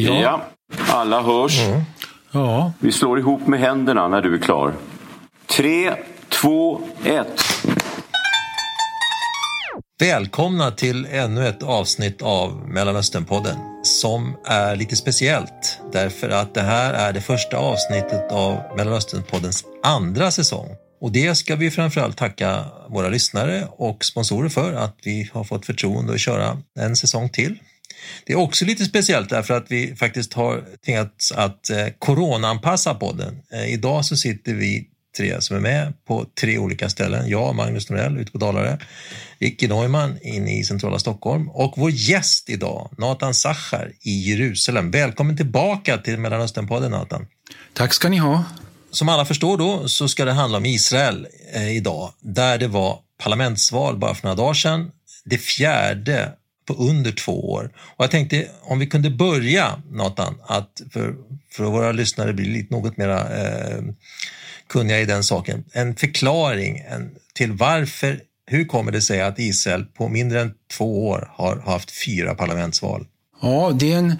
Ja. ja. alla hörs. Mm. Ja. Vi slår ihop med händerna när du är klar. Tre, två, ett. Välkomna till ännu ett avsnitt av Mellanösternpodden som är lite speciellt därför att det här är det första avsnittet av Mellanösternpoddens andra säsong. Och det ska vi framförallt tacka våra lyssnare och sponsorer för att vi har fått förtroende att köra en säsong till. Det är också lite speciellt därför att vi faktiskt har tvingats att eh, coronaanpassa podden. Eh, idag så sitter vi tre som är med på tre olika ställen. Jag, Magnus Norell ute på Dalarö, Icke Neumann inne i centrala Stockholm och vår gäst idag, Nathan Sachar i Jerusalem. Välkommen tillbaka till Mellanösternpodden Nathan. Tack ska ni ha. Som alla förstår då så ska det handla om Israel eh, idag, där det var parlamentsval bara för några dagar sedan. Det fjärde på under två år. Och jag tänkte om vi kunde börja, Nathan, att för, för våra lyssnare blir lite något mera eh, kunniga i den saken, en förklaring en, till varför, hur kommer det sig att Israel på mindre än två år har haft fyra parlamentsval? Ja, det är en,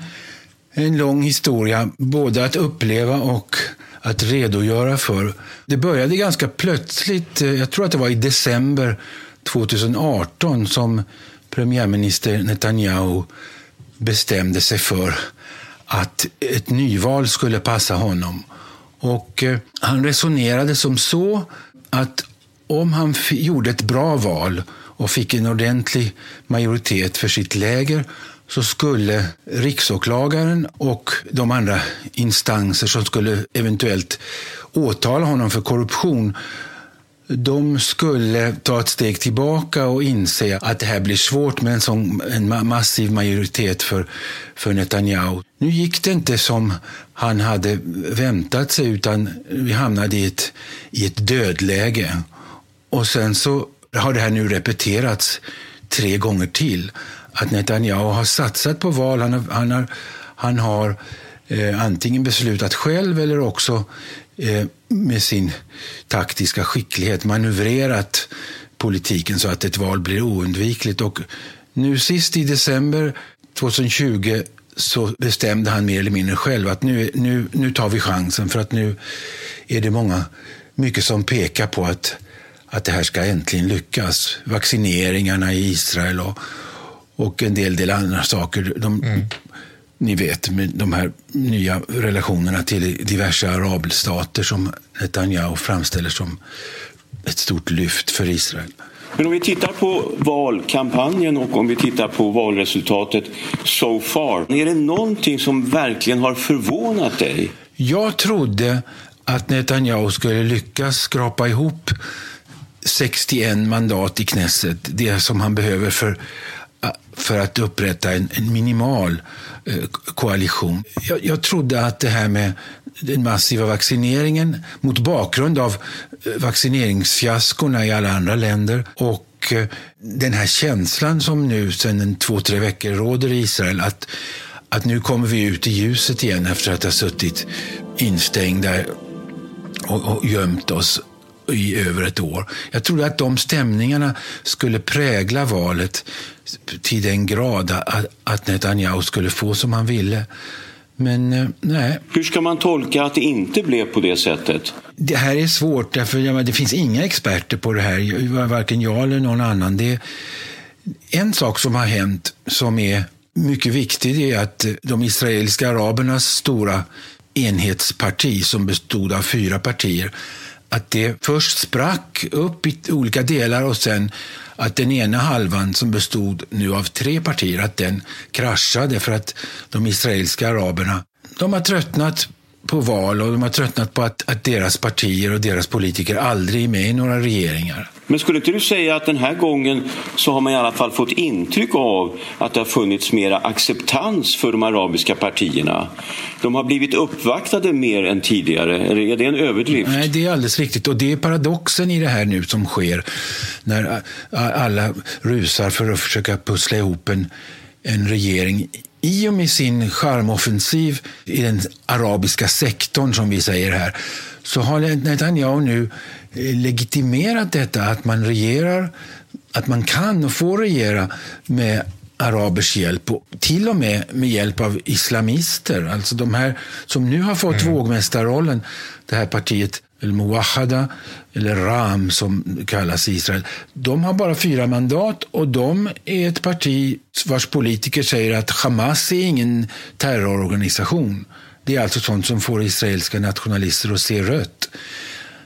en lång historia, både att uppleva och att redogöra för. Det började ganska plötsligt, eh, jag tror att det var i december 2018 som premiärminister Netanyahu bestämde sig för att ett nyval skulle passa honom. Och eh, han resonerade som så att om han gjorde ett bra val och fick en ordentlig majoritet för sitt läger så skulle riksåklagaren och de andra instanser som skulle eventuellt åtala honom för korruption de skulle ta ett steg tillbaka och inse att det här blir svårt med en sån en massiv majoritet för, för Netanyahu. Nu gick det inte som han hade väntat sig utan vi hamnade i ett, i ett dödläge. Och sen så har det här nu repeterats tre gånger till. Att Netanyahu har satsat på val. Han har, han har, han har eh, antingen beslutat själv eller också eh, Eh, med sin taktiska skicklighet manövrerat politiken så att ett val blir oundvikligt. Och nu sist i december 2020 så bestämde han mer eller mindre själv att nu, nu, nu tar vi chansen för att nu är det många, mycket som pekar på att, att det här ska äntligen lyckas. Vaccineringarna i Israel och, och en del, del andra saker. De, mm ni vet, med de här nya relationerna till diverse arabstater som Netanyahu framställer som ett stort lyft för Israel. Men om vi tittar på valkampanjen och om vi tittar på valresultatet so far. Är det någonting som verkligen har förvånat dig? Jag trodde att Netanyahu skulle lyckas skrapa ihop 61 mandat i Knesset, det som han behöver för, för att upprätta en, en minimal Eh, koalition. Jag, jag trodde att det här med den massiva vaccineringen mot bakgrund av eh, vaccineringsfiaskorna i alla andra länder och eh, den här känslan som nu sedan två, tre veckor råder i Israel att, att nu kommer vi ut i ljuset igen efter att ha suttit instängda och, och gömt oss i över ett år. Jag trodde att de stämningarna skulle prägla valet till den grad att Netanyahu skulle få som han ville. Men eh, nej. Hur ska man tolka att det inte blev på det sättet? Det här är svårt, därför det finns inga experter på det här, varken jag eller någon annan. Det en sak som har hänt som är mycket viktig är att de israeliska arabernas stora enhetsparti som bestod av fyra partier att det först sprack upp i olika delar och sen att den ena halvan som bestod nu av tre partier, att den kraschade för att de israeliska araberna, de har tröttnat på val och de har tröttnat på att, att deras partier och deras politiker aldrig är med i några regeringar. Men skulle inte du säga att den här gången så har man i alla fall fått intryck av att det har funnits mera acceptans för de arabiska partierna? De har blivit uppvaktade mer än tidigare, eller är det en överdrift? Nej, det är alldeles riktigt och det är paradoxen i det här nu som sker när alla rusar för att försöka pussla ihop en, en regering i och med sin charmoffensiv i den arabiska sektorn, som vi säger här, så har Netanyahu nu eh, legitimerat detta att man regerar, att man kan och får regera med arabers hjälp och till och med med hjälp av islamister. Alltså de här som nu har fått mm. vågmästarrollen, det här partiet eller Muwahada, eller Ram som kallas i Israel. De har bara fyra mandat och de är ett parti vars politiker säger att Hamas är ingen terrororganisation. Det är alltså sånt som får israeliska nationalister att se rött.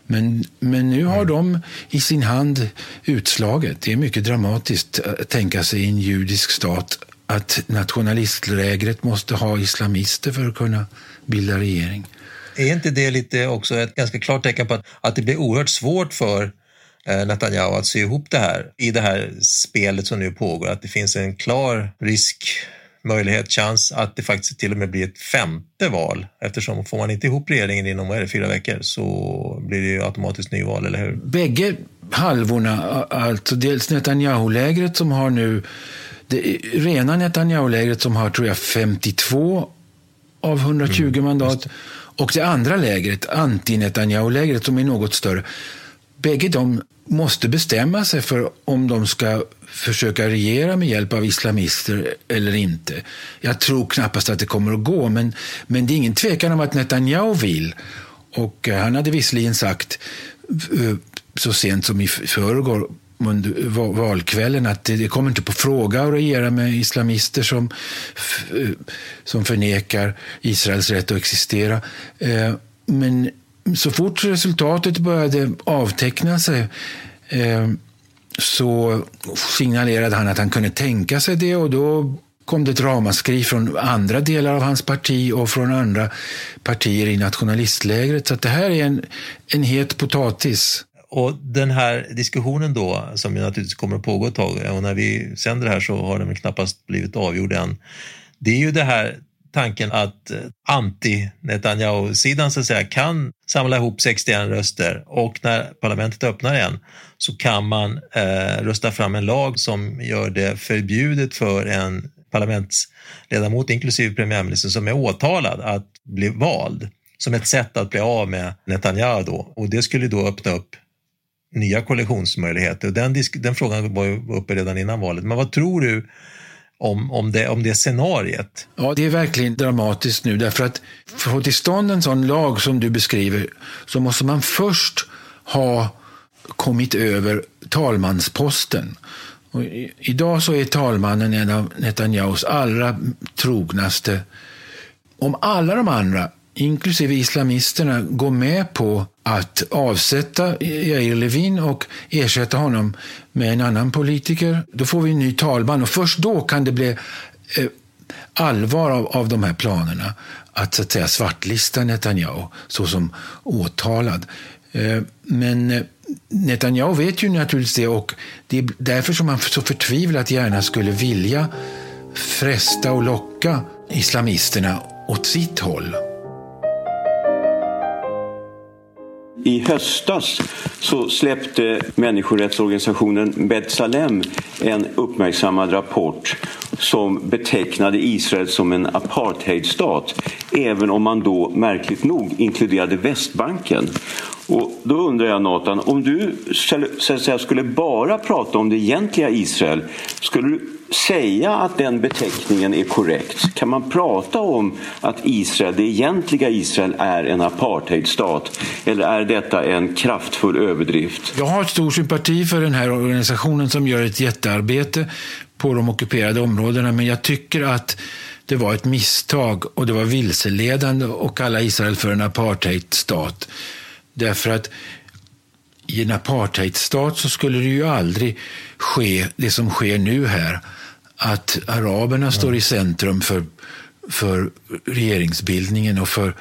Men, men nu har de i sin hand utslaget. Det är mycket dramatiskt att tänka sig i en judisk stat att nationalistlägret måste ha islamister för att kunna bilda regering. Är inte det lite också ett ganska klart tecken på att, att det blir oerhört svårt för eh, Netanyahu att sy ihop det här i det här spelet som nu pågår, att det finns en klar risk möjlighet, chans att det faktiskt till och med blir ett femte val. Eftersom får man inte ihop regeringen inom vad är det, fyra veckor så blir det ju automatiskt nyval, eller hur? Bägge halvorna, alltså dels Netanyahu-lägret som har nu det rena Netanyahu-lägret som har, tror jag, 52 av 120 mm, mandat och det andra lägret, anti-Netanyahu-lägret, som är något större. Bägge de måste bestämma sig för om de ska försöka regera med hjälp av islamister eller inte. Jag tror knappast att det kommer att gå, men, men det är ingen tvekan om att Netanyahu vill. Och eh, han hade visserligen sagt eh, så sent som i förrgår under valkvällen att det kommer inte på fråga att regera med islamister som, eh, som förnekar Israels rätt att existera. Eh, men så fort resultatet började avteckna sig eh, så signalerade han att han kunde tänka sig det och då kom det ett ramaskri från andra delar av hans parti och från andra partier i nationalistlägret. Så det här är en, en het potatis. Och den här diskussionen då, som ju naturligtvis kommer att pågå ett tag, och när vi sänder det här så har den väl knappast blivit avgjord än. Det är ju det här tanken att eh, anti-Netanyahu-sidan så att säga kan samla ihop 61 röster och när parlamentet öppnar igen så kan man eh, rösta fram en lag som gör det förbjudet för en parlamentsledamot, inklusive premiärministern, som är åtalad att bli vald som ett sätt att bli av med Netanyahu då. Och det skulle då öppna upp nya koalitionsmöjligheter. Den, den frågan var ju uppe redan innan valet. Men vad tror du om, om, det, om det scenariet. Ja, det är verkligen dramatiskt nu därför att för att få till stånd en sån lag som du beskriver så måste man först ha kommit över talmansposten. Och idag så är talmannen en av Netanyahus allra trognaste. Om alla de andra, inklusive islamisterna, går med på att avsätta Jair Levin och ersätta honom med en annan politiker. Då får vi en ny talman och först då kan det bli eh, allvar av, av de här planerna att, så att säga, svartlista Netanyahu såsom åtalad. Eh, men eh, Netanyahu vet ju naturligtvis det och det är därför som han så förtvivlat gärna skulle vilja fresta och locka islamisterna åt sitt håll. I höstas så släppte människorättsorganisationen Betsalem en uppmärksammad rapport som betecknade Israel som en apartheidstat även om man då märkligt nog inkluderade Västbanken. Och då undrar jag Nathan, om du så att säga, skulle bara prata om det egentliga Israel, skulle du säga att den beteckningen är korrekt? Kan man prata om att Israel, det egentliga Israel är en apartheidstat? Eller är detta en kraftfull överdrift? Jag har stor sympati för den här organisationen som gör ett jättearbete på de ockuperade områdena, men jag tycker att det var ett misstag och det var vilseledande att kalla Israel för en apartheidstat. Därför att i en apartheidstat så skulle det ju aldrig ske det som sker nu här. Att araberna står i centrum för, för regeringsbildningen och för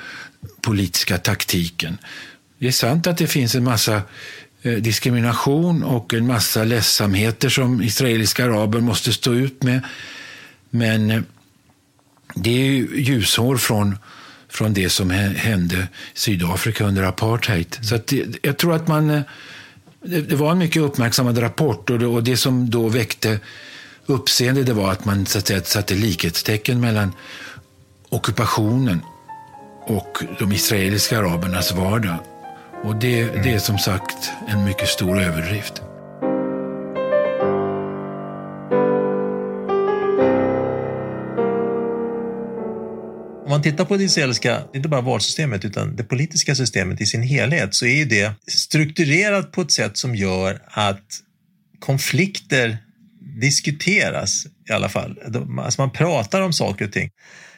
politiska taktiken. Det är sant att det finns en massa eh, diskrimination och en massa ledsamheter som israeliska araber måste stå ut med. Men eh, det är ljushår från från det som hände i Sydafrika under apartheid. Så det, jag tror att man... Eh, det, var en mycket uppmärksammad rapport och det, och det som då väckte uppseende det var att man så att säga, satte likhetstecken mellan ockupationen och de israeliska arabernas vardag. Och det, det är som sagt en mycket stor överdrift. Man tittar på det israeliska, inte bara valsystemet, utan det politiska systemet i sin helhet, så är ju det strukturerat på ett sätt som gör att konflikter diskuteras i alla fall. Alltså man pratar om saker och ting.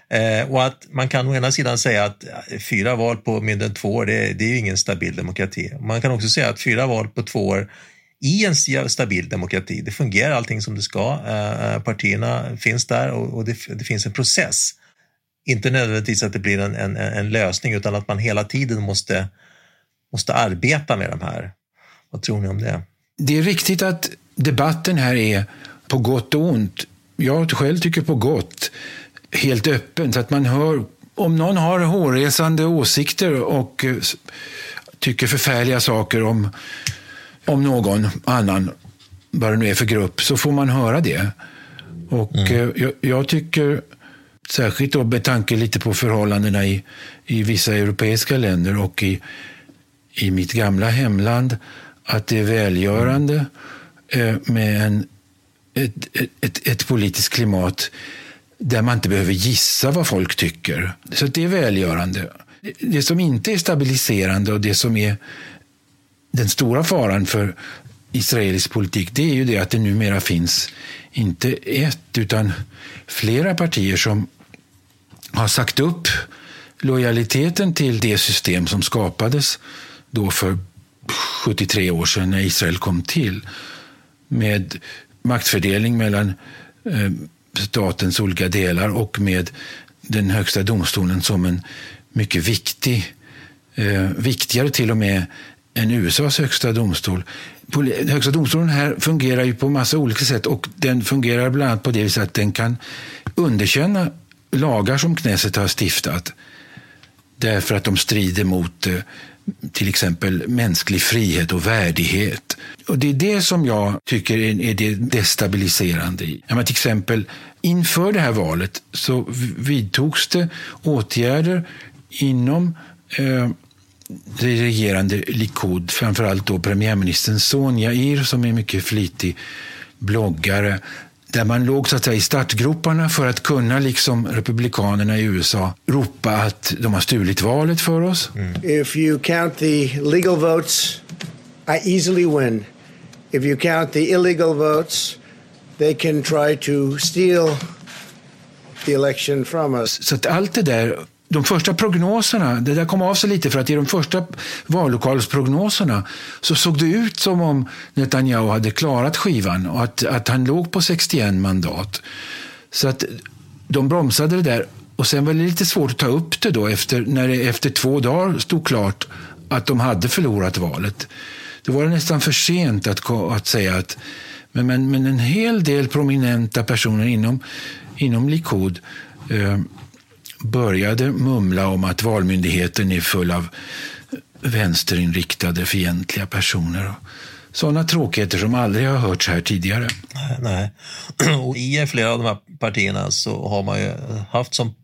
Eh, och att man kan å ena sidan säga att fyra val på mindre än två år, det, det är ju ingen stabil demokrati. Man kan också säga att fyra val på två år i en stabil demokrati, det fungerar allting som det ska. Eh, eh, partierna finns där och, och det, det, finns en process. Inte nödvändigtvis att det blir en, en, en, lösning utan att man hela tiden måste, måste arbeta med de här. Vad tror ni om det? Det är riktigt att debatten här är på gott och ont. Jag själv tycker på gott helt öppen så att man hör om någon har hårresande åsikter och tycker förfärliga saker om, om någon annan, vad det nu är för grupp, så får man höra det. Och mm. Eh, jag, jag, tycker, särskilt då med tanke lite på förhållandena i, i vissa europeiska länder och i, i mitt gamla hemland, att det är välgörande eh, med en, ett, ett, ett politiskt klimat där man inte behöver gissa vad folk tycker. Så det är välgörande. Det som inte är stabiliserande och det som är den stora faran för israelisk politik, det är ju det att det numera finns inte ett utan flera partier som har sagt upp lojaliteten till det system som skapades då för 73 år sedan när Israel kom till med maktfördelning mellan eh, statens olika delar och med den högsta domstolen som en mycket viktig, eh, viktigare till och med än USAs högsta domstol. Högsta domstolen här fungerar ju på massa olika sätt och den fungerar bland annat på det viset att den kan underkänna lagar som Knesset har stiftat därför att de strider mot eh, till exempel mänsklig frihet och värdighet. Och Det är det som jag tycker är det destabiliserande. I. till exempel inför det här valet så vidtogs det åtgärder inom eh, det regerande Likud, framförallt då premiärministern Sonja Ir som är mycket flitig bloggare, där man låg så att säga, i startgroparna för att kunna, liksom republikanerna i USA, ropa att de har stulit valet för oss. Mm. If you count the legal votes, I easily win. If you count the illegal votes, they can try to steal the election from us. Så att allt det där de första prognoserna, det där kom av sig lite för att i de första vallokalsprognoserna så såg det ut som om Netanyahu hade klarat skivan och att, att han låg på 61 mandat. Så att de bromsade det där och sen var det lite svårt att ta upp det då efter, när det efter två dagar stod klart att de hade förlorat valet. Då var det nästan för sent att, att säga att men, men, men en hel del prominenta personer inom, inom Likud eh, började mumla om att Valmyndigheten är full av vänsterinriktade fientliga personer. Sådana tråkigheter som aldrig har hörts här tidigare. Nej, Och I flera av de här partierna så har man ju haft som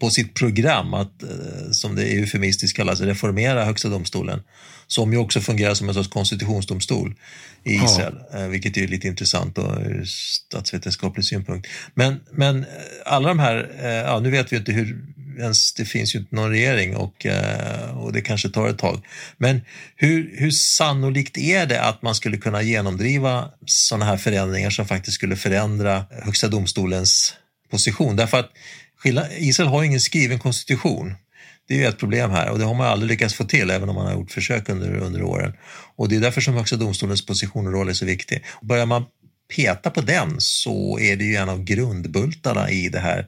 på sitt program att, eh, som det eufemistiskt kallas, reformera Högsta domstolen, som ju också fungerar som en sorts konstitutionsdomstol i Israel, ja. Eh, vilket är lite intressant ur statsvetenskaplig synpunkt. Men, men eh, alla de här, ja, nu vet vi inte hur, ens, det finns ju inte någon regering och, och det kanske tar ett tag. Men hur, hur sannolikt är det att man skulle kunna genomdriva sådana här förändringar som faktiskt skulle förändra Högsta domstolens position? Därför att Israel har ingen skriven konstitution. Det är ju ett problem här och det har man aldrig lyckats få till även om man har gjort försök under, under åren. Och det är därför som Högsta domstolens position och roll är så viktig. Börjar man peta på den så är det ju en av grundbultarna i det här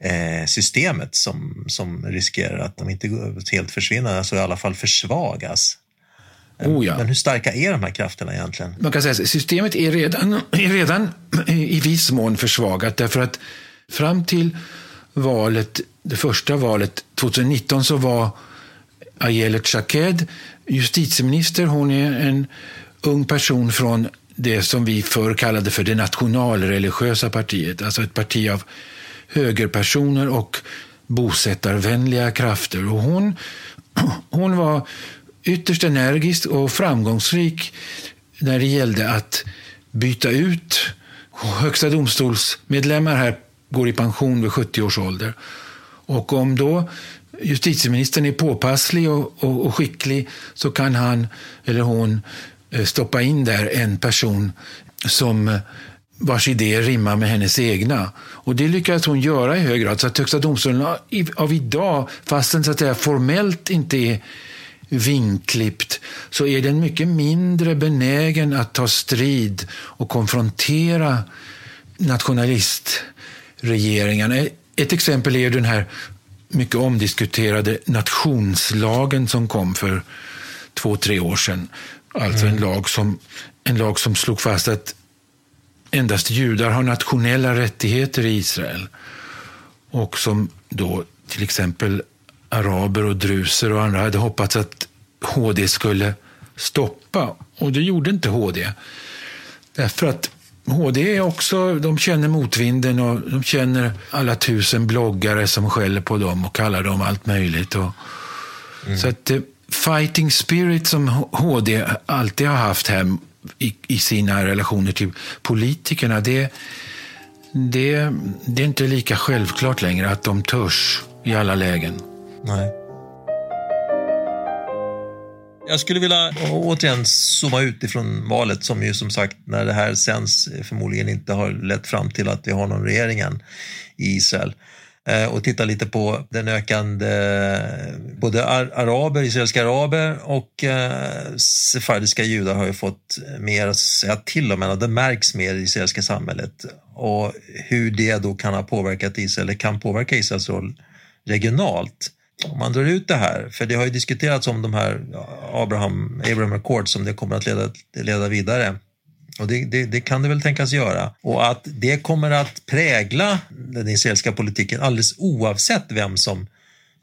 eh, systemet som, som riskerar att de inte helt försvinner, alltså i alla fall försvagas. Oh ja. Men hur starka är de här krafterna egentligen? Man kan säga att systemet är redan, är redan i viss mån försvagat därför att Fram till valet, det första valet 2019 så var Ayelet Shaked justitieminister. Hon är en ung person från det som vi förr kallade för det nationalreligiösa partiet. Alltså ett parti av högerpersoner och bosättarvänliga krafter. Och hon, hon var ytterst energisk och framgångsrik när det gällde att byta ut Högsta domstolsmedlemmar här går i pension vid 70 års ålder. Och om då justitieministern är påpasslig och, och, och skicklig så kan han eller hon eh, stoppa in där en person som eh, vars idéer rimmar med hennes egna. Och det lyckades hon göra i hög grad. Så att Högsta domstolen av idag, fastän så att säga formellt inte är vinklippt, så är den mycket mindre benägen att ta strid och konfrontera nationalistregeringarna. Ett exempel är den här mycket omdiskuterade nationslagen som kom för två, tre år sedan. Alltså mm. en, lag som, en lag som slog fast att endast judar har nationella rättigheter i Israel. Och som då till exempel araber och druser och andra hade hoppats att HD skulle stoppa. Och det gjorde inte HD. Därför att HD är också, de känner motvinden och de känner alla tusen bloggare som skäller på dem och kallar dem allt möjligt. Och, mm. Så att eh, fighting spirit som HD alltid har haft här i, i sina relationer till politikerna, det, det, det är inte lika självklart längre att de törs i alla lägen. Nej. Jag skulle vilja återigen zooma ut ifrån valet som ju som sagt när det här sänds eh, förmodligen inte har lett fram till att vi har någon regering än i Israel. Eh, och titta lite på den ökande, eh, både araber, israeliska araber och eh, sefardiska judar har ju fått mer att säga till om, och det märks mer i det israeliska samhället. Och hur det då kan ha påverkat Israel, eller kan påverka Israels roll regionalt. Om man drar ut det här, för det har ju diskuterats om de här Abraham, Abraham Accords, som det kommer att leda, leda vidare. Och det, det, det, kan det väl tänkas göra. Och att det kommer att prägla den israeliska politiken alldeles oavsett vem som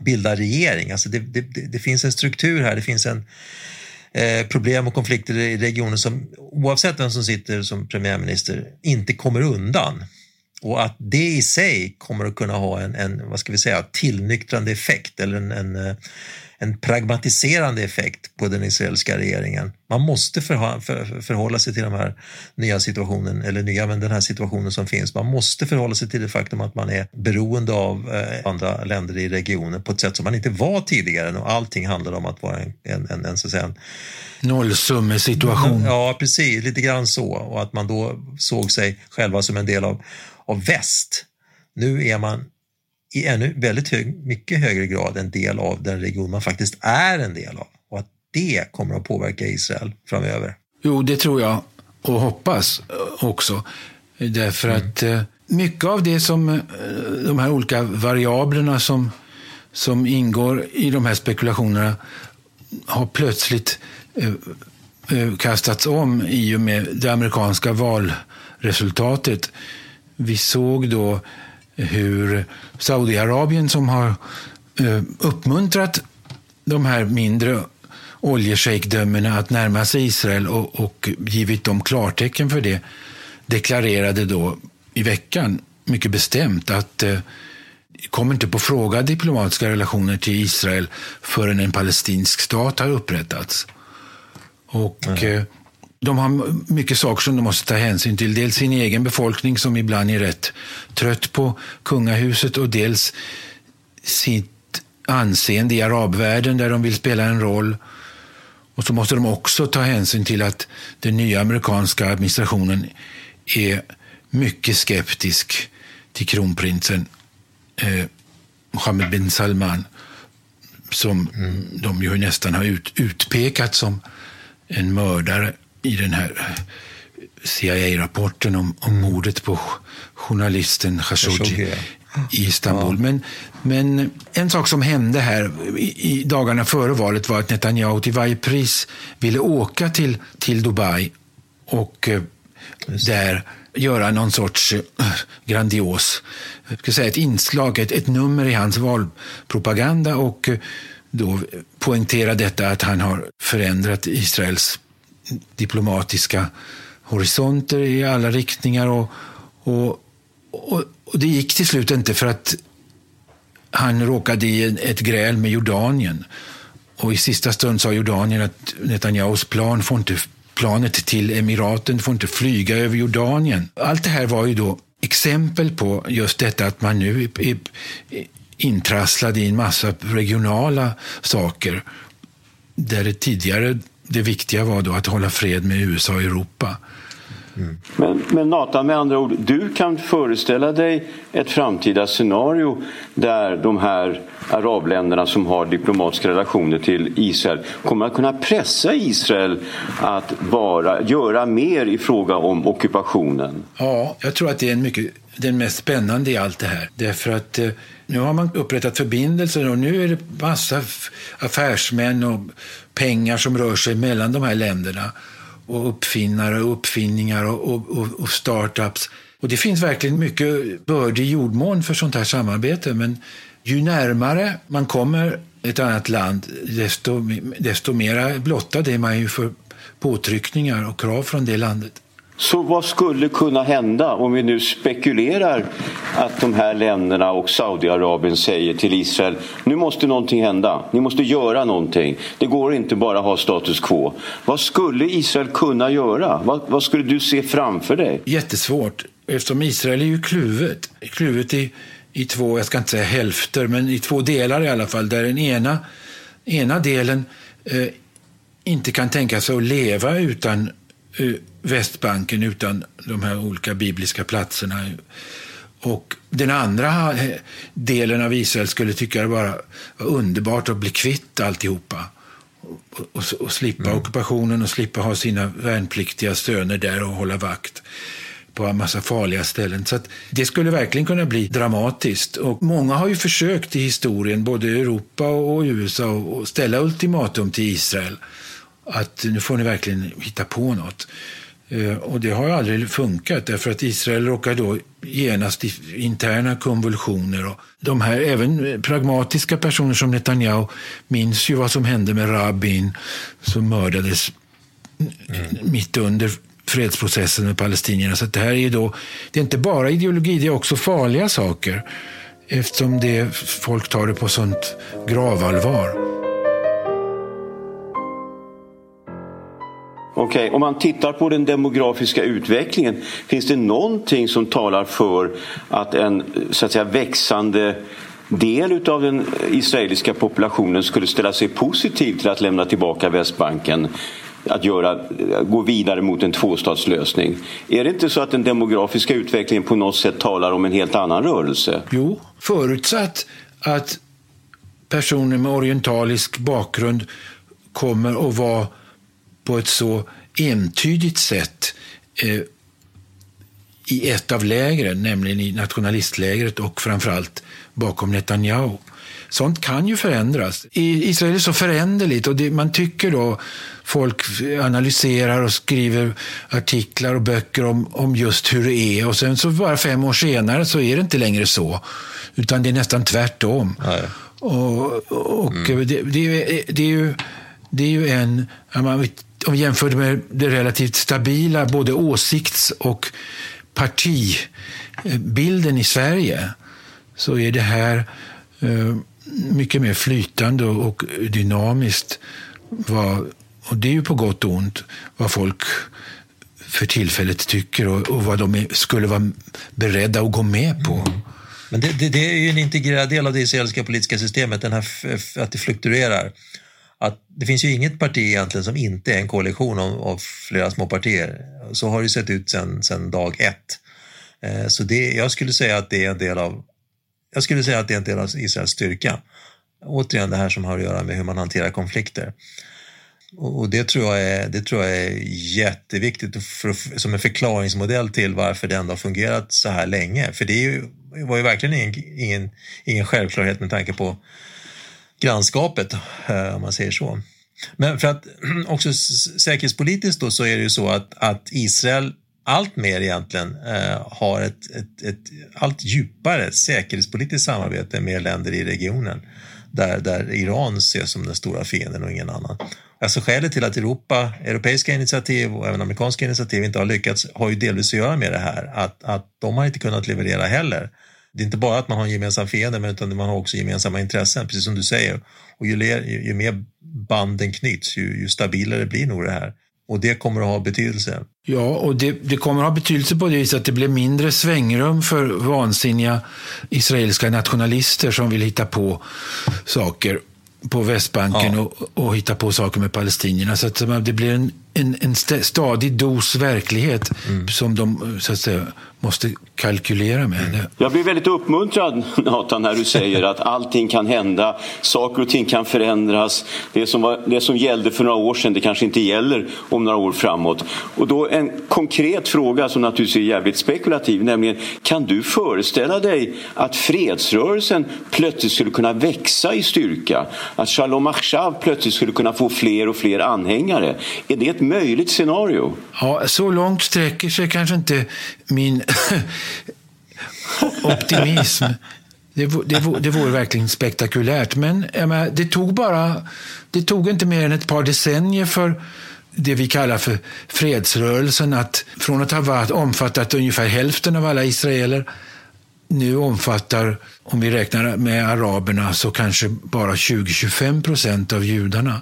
bildar regering. Alltså det, det finns en struktur här, det finns en eh, problem och konflikter i regionen som oavsett vem som sitter som premiärminister inte kommer undan. Och att det i sig kommer att kunna ha en, en vad ska vi säga, tillnyktrande effekt eller en, en eh, en pragmatiserande effekt på den israeliska regeringen. Man måste förha, för, förhålla sig till den här nya situationen, eller nya, men den här situationen som finns. Man måste förhålla sig till det faktum att man är beroende av eh, andra länder i regionen på ett sätt som man inte var tidigare och allting handlar om att vara en, en, en, en, så att säga, en Nollsummesituation. Ja, precis, lite grann så och att man då såg sig själva som en del av, av väst. Nu är man i ännu väldigt hög, mycket högre grad en del av den region man faktiskt är en del av och att det kommer att påverka Israel framöver. Jo, det tror jag och hoppas också. Därför mm. att eh, mycket av det som eh, de här olika variablerna som, som ingår i de här spekulationerna har plötsligt eh, kastats om i och med det amerikanska valresultatet. Vi såg då hur Saudiarabien som har eh, uppmuntrat de här mindre oljeshejkdömena att närma sig Israel och, och givit dem klartecken för det deklarerade då i veckan mycket bestämt att eh, kommer inte på fråga diplomatiska relationer till Israel förrän en palestinsk stat har upprättats. Och mm de har mycket saker som de måste ta hänsyn till. Dels sin egen befolkning som ibland är rätt trött på kungahuset och dels sitt anseende i arabvärlden där de vill spela en roll. Och så måste de också ta hänsyn till att den nya amerikanska administrationen är mycket skeptisk till kronprinsen eh, Mohammed bin Salman som mm. de ju nästan har ut, utpekat som en mördare i den här eh, CIA-rapporten om, om mordet på journalisten Khashoggi i Istanbul. Ja. Men, men en sak som hände här i, i, dagarna före valet var att Netanyahu till varje pris ville åka till, till Dubai och eh, där göra någon sorts eh, grandios, jag ska säga ett inslag, ett, ett nummer i hans valpropaganda och eh, då poängtera detta att han har förändrat Israels diplomatiska horisonter i alla riktningar. Och, och, och, och, det gick till slut inte för att han råkade i ett gräl med Jordanien. Och i sista stund sa Jordanien att Netanyahus plan får inte, planet till Emiraten får inte flyga över Jordanien. Allt det här var ju då exempel på just detta att man nu är, är, intrasslad i en massa regionala saker. Där det tidigare det viktiga var då att hålla fred med USA och Europa. Mm. Men, men Nathan, med andra ord, du kan föreställa dig ett framtida scenario där de här arabländerna som har diplomatiska relationer till Israel kommer att kunna pressa Israel att bara göra mer i fråga om ockupationen? Ja, jag tror att det är en mycket, den mest spännande i allt det här. Därför att eh, nu har man upprättat förbindelser och nu är det massa affärsmän och pengar som rör sig mellan de här länderna och uppfinnare och uppfinningar och, och, och, startups. Och det finns verkligen mycket bördig jordmån för sånt här samarbete. Men ju närmare man kommer ett annat land, desto, desto mer blottad är man ju för påtryckningar och krav från det landet. Så vad skulle kunna hända om vi nu spekulerar att de här länderna och Saudiarabien säger till Israel nu måste någonting hända, ni måste göra någonting. Det går inte bara att ha status quo. Vad skulle Israel kunna göra? Vad, vad skulle du se framför dig? Jättesvårt, eftersom Israel är ju kluvet. Kluvet i, i två, jag ska inte säga hälfter, men i två delar i alla fall. Där den ena, ena delen eh, inte kan tänka sig att leva utan eh, Västbanken utan de här olika bibliska platserna. Och den andra delen av Israel skulle tycka det bara var underbart att bli kvitt alltihopa. Och, och, och slippa mm. ockupationen och slippa ha sina värnpliktiga söner där och hålla vakt på en massa farliga ställen. Så det skulle verkligen kunna bli dramatiskt. Och många har ju försökt i historien, både Europa och USA, att ställa ultimatum till Israel. Att nu får ni verkligen hitta på något. Eh, och det har aldrig funkat därför att Israel råkar då genast i interna konvulsioner. Och de här, även pragmatiska personer som Netanyahu minns ju vad som hände med Rabin som mördades mm. mitt under fredsprocessen med palestinierna. Så det här är då, det är inte bara ideologi, det är också farliga saker eftersom det, folk tar det på sånt gravallvar. Okay. om man tittar på den demografiska utvecklingen, finns det någonting som talar för att en så att säga, växande del av den israeliska populationen skulle ställa sig positiv till att lämna tillbaka Västbanken? Att göra, gå vidare mot en tvåstatslösning. Är det inte så att den demografiska utvecklingen på något sätt talar om en helt annan rörelse? Jo, förutsatt att personer med orientalisk bakgrund kommer att vara på ett så entydigt sätt eh, i ett av lägren, nämligen i nationalistlägret och framförallt bakom Netanyahu. Sånt kan ju förändras. I Israel är så föränderligt och det, man tycker då folk analyserar och skriver artiklar och böcker om, om just hur det är och sen så bara fem år senare så är det inte längre så. Utan det är nästan tvärtom. Nej. Och, och mm. det, det, det, är ju, det är ju en, man om vi jämför med det relativt stabila både åsikts och partibilden i Sverige så är det här eh, mycket mer flytande och dynamiskt. och det är ju på gott och ont vad folk för tillfället tycker och, vad de skulle vara beredda att gå med på. Mm. Men det, det, det, är ju en integrerad del av det israeliska politiska systemet, den här att det fluktuerar att det finns ju inget parti egentligen som inte är en koalition av, av flera små partier. Så har det sett ut sedan, dag ett. Eh, så det, jag skulle säga att det är en del av jag skulle säga att det är en del av Israels styrka. Återigen det här som har att göra med hur man hanterar konflikter. Och det tror jag är, det tror jag är jätteviktigt för, som en förklaringsmodell till varför det ändå har fungerat så här länge. För det ju, var ju verkligen ingen, ingen, ingen självklarhet med tanke på grannskapet, eh, om man säger så. Men för att också säkerhetspolitiskt då så är det ju så att, att Israel allt mer egentligen eh, har ett, ett, ett, allt djupare säkerhetspolitiskt samarbete med länder i regionen där, där Iran ses som den stora fienden och ingen annan. Alltså skälet till att Europa, europeiska initiativ och även amerikanska initiativ inte har lyckats har ju delvis att göra med det här att, att de har inte kunnat leverera heller det är inte bara att man har en gemensam fiende, men utan man har också gemensamma intressen, precis som du säger. Och ju, ju, ju mer banden knyts, ju, ju, stabilare blir nog det här. Och det kommer att ha betydelse. Ja, och det, det kommer att ha betydelse på det viset att det blir mindre svängrum för vansinniga israeliska nationalister som vill hitta på saker på Västbanken ja. och, och hitta på saker med palestinierna. Så att det blir en, en, en stadig dos verklighet mm. som de så att säga, måste kalkylera med. Mm. Jag blir väldigt uppmuntrad Nathan när du säger att allting kan hända, saker och ting kan förändras. Det som, var, det som gällde för några år sedan det kanske inte gäller om några år framåt. Och då en konkret fråga som naturligtvis är jävligt spekulativ, nämligen kan du föreställa dig att fredsrörelsen plötsligt skulle kunna växa i styrka? Att Shalom Achshav plötsligt skulle kunna få fler och fler anhängare? Är det ett möjligt scenario? Ja, så långt sträcker sig kanske inte min optimism. Det, det, det vore verkligen spektakulärt. Men menar, det tog bara, det tog inte mer än ett par decennier för det vi kallar för fredsrörelsen att från att ha varit, omfattat ungefär hälften av alla israeler nu omfattar, om vi räknar med araberna, så kanske bara 20-25 procent av judarna.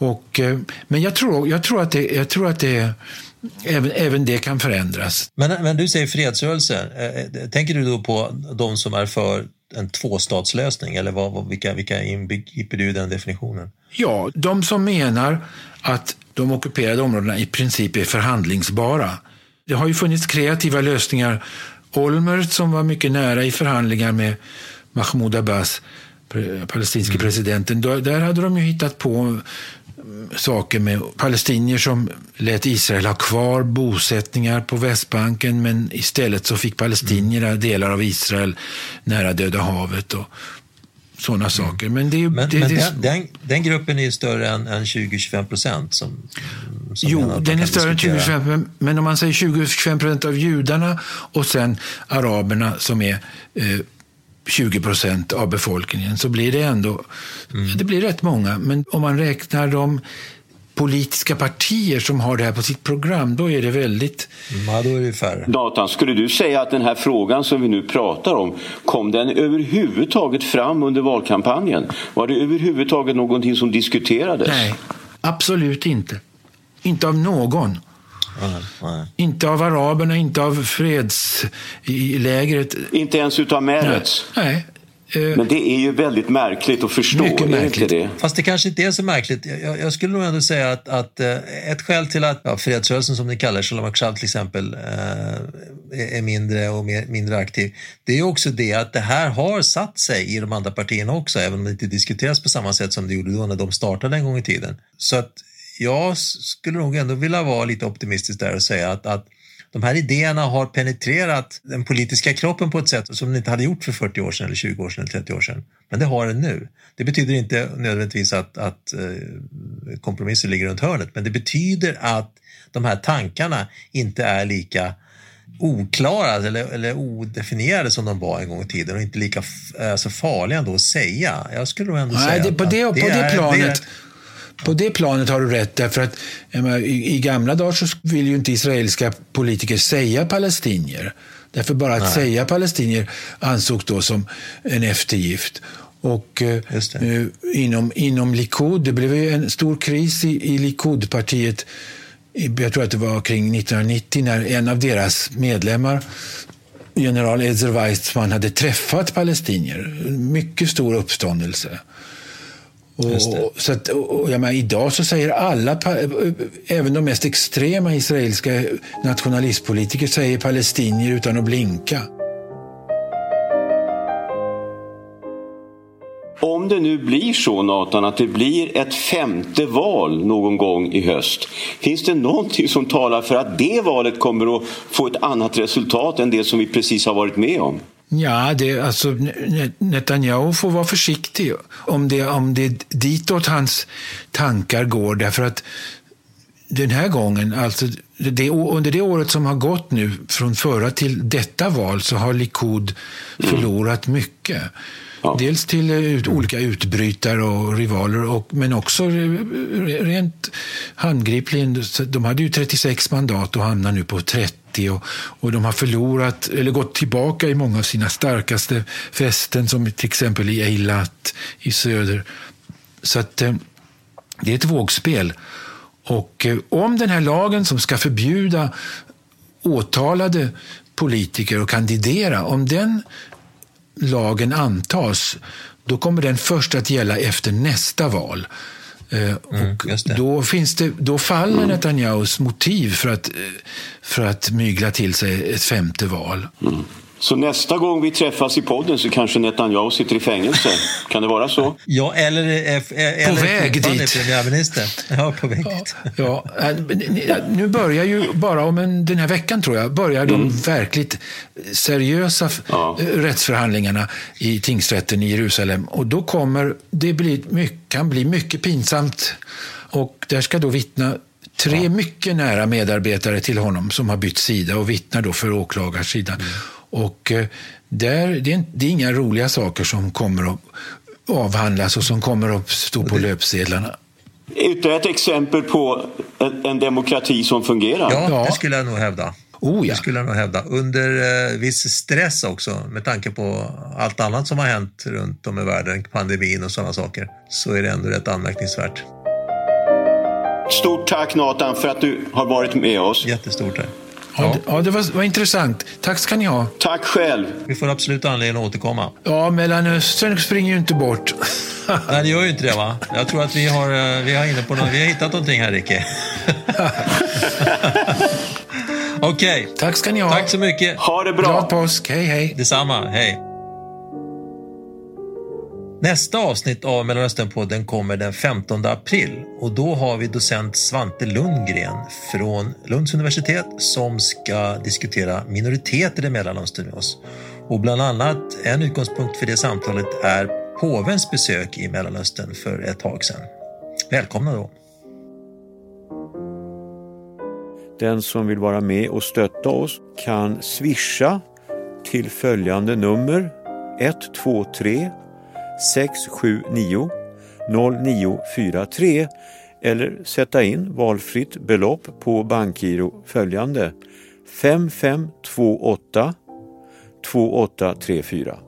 Och, eh, men jag tror, jag tror att det, jag tror att det Även, även det kan förändras. Men, men du säger fredsrörelse. Eh, eh, tänker du då på de som är för en tvåstatslösning eller vad, vilka, vilka inbegriper du i den definitionen? Ja, de som menar att de ockuperade områdena i princip är förhandlingsbara. Det har ju funnits kreativa lösningar. Olmert som var mycket nära i förhandlingar med Mahmoud Abbas, palestinske mm. presidenten, där hade de ju hittat på saker med palestinier som lät Israel ha kvar bosättningar på Västbanken men istället så fick palestinierna mm. delar av Israel nära Döda havet och sådana mm. saker. Men, det, men, det, men det, den, den, gruppen är ju större än, än 20-25 procent. Som, som jo, den är större än 20-25 men om man säger 20-25 procent av judarna och sen araberna som är eh, 20 procent av befolkningen så blir det ändå mm. det blir rätt många. Men om man räknar de politiska partier som har det här på sitt program, då är det väldigt... Ja, då är det färre. Datan, skulle du säga att den här frågan som vi nu pratar om, kom den överhuvudtaget fram under valkampanjen? Var det överhuvudtaget någonting som diskuterades? Nej, absolut inte. Inte av någon. Nej. Inte av araberna, inte av fredslägret. Inte ens utav Meretz? Nej. Nej. Men det är ju väldigt märkligt att förstå. Mycket märkligt. Det? Fast det kanske inte är så märkligt. Jag, jag skulle nog ändå säga att, att eh, ett skäl till att ja, fredsrörelsen som ni kallar Shalom Akshav till exempel eh, är mindre och mer, mindre aktiv. Det är också det att det här har satt sig i de andra partierna också, även om det inte diskuteras på samma sätt som det gjorde då när de startade en gång i tiden. Så att jag skulle nog ändå vilja vara lite optimistisk där och säga att, att de här idéerna har penetrerat den politiska kroppen på ett sätt som den inte hade gjort för 40 år sedan, eller 20 år sedan eller 30 år sedan. Men det har den nu. Det betyder inte nödvändigtvis att, att eh, kompromisser ligger runt hörnet, men det betyder att de här tankarna inte är lika oklara eller, eller odefinierade som de var en gång i tiden och inte lika alltså farliga ändå att säga. Jag skulle nog ändå Nej, säga det, på, det, på det, är, planet det är, på det planet har du rätt, därför att i, i, gamla dagar så vill ju inte israeliska politiker säga palestinier. Därför bara att Nej. säga palestinier ansågs då som en eftergift. Och eh, inom, inom Likud, det blev ju en stor kris i, i Likud-partiet, jag tror att det var kring 1990, när en av deras medlemmar general Ezer Weizmann hade träffat palestinier. Mycket stor uppståndelse. Och, så att, och, jag menar, idag så säger alla, även de mest extrema israeliska nationalistpolitiker säger palestinier utan att blinka. Om det nu blir så, Nathan, att det blir ett femte val någon gång i höst. Finns det någonting som talar för att det valet kommer att få ett annat resultat än det som vi precis har varit med om? Ja, det, alltså, Netanyahu får vara försiktig om det, om det ditåt hans tankar går. Därför att den här gången, alltså det, under det året som har gått nu, från förra till detta val, så har Likud förlorat mycket. Ja. Dels till ut, olika utbrytare och rivaler, och, men också rent handgripligen. De hade ju 36 mandat och hamnar nu på 30 och, och de har förlorat, eller gått tillbaka i många av sina starkaste fästen, som till exempel i Eilat i söder. Så att eh, det är ett vågspel. Och eh, om den här lagen som ska förbjuda åtalade politiker att kandidera, om den lagen antas, då kommer den först att gälla efter nästa val. Eh, Mm, och då, finns det, då faller Netanyahus motiv för att, eh, för att mygla till sig ett femte val. Så nästa gång vi träffas i podden så kanske Netanyahu sitter i fängelse. Kan det vara så? Ja, eller, eller väg fortfarande dit. premiärminister. Ja, på väg dit. Ja, äh, nu börjar ju, bara om en, den här veckan tror jag, börjar de verkligt seriösa Ja. eh, rättsförhandlingarna i tingsrätten i Jerusalem. Och då kommer det bli, mycket, kan bli mycket pinsamt. Och där ska då vittna tre mycket nära medarbetare till honom som har bytt sida och vittnar då för åklagarsidan. Och eh, där, det, är, inte- det är inga roliga saker som kommer att avhandlas och som kommer att stå på löpsedlarna. Ytterligare ett exempel på en, en demokrati som fungerar. Ja, Ja. det skulle jag nog hävda. Oh ja. Det skulle jag nog hävda. Under eh, viss stress också, med tanke på allt annat som har hänt runt om i världen, pandemin och sådana saker, så är det ändå rätt anmärkningsvärt. Stort tack Nathan för att du har varit med oss. Jättestort här. Ja, Ja, det, ja, det var, var intressant. Tack ska ni ha. Tack själv. vi får absolut anledning att återkomma. Ja, Mellanöstern springer ju inte bort. Nej, det gör ju inte det va? Jag tror att vi har, eh, vi har, inne på något, vi har hittat någonting här, Ricky. Okej, Tack ska ni ha. tack så mycket. Ha det bra. Glad påsk. Hej, hej. Detsamma, hej. Nästa avsnitt av Mellanösternpodden kommer den 15 april och då har vi docent Svante Lundgren från Lunds universitet som ska diskutera minoriteter i Mellanöstern med oss. Och bland annat en utgångspunkt för det samtalet är påvens besök i Mellanöstern för ett tag sedan. Välkomna då! Den som vill vara med och stötta oss kan swisha till följande nummer 123 679 0943 eller sätta in valfritt belopp på bankgiro följande 5528 2834.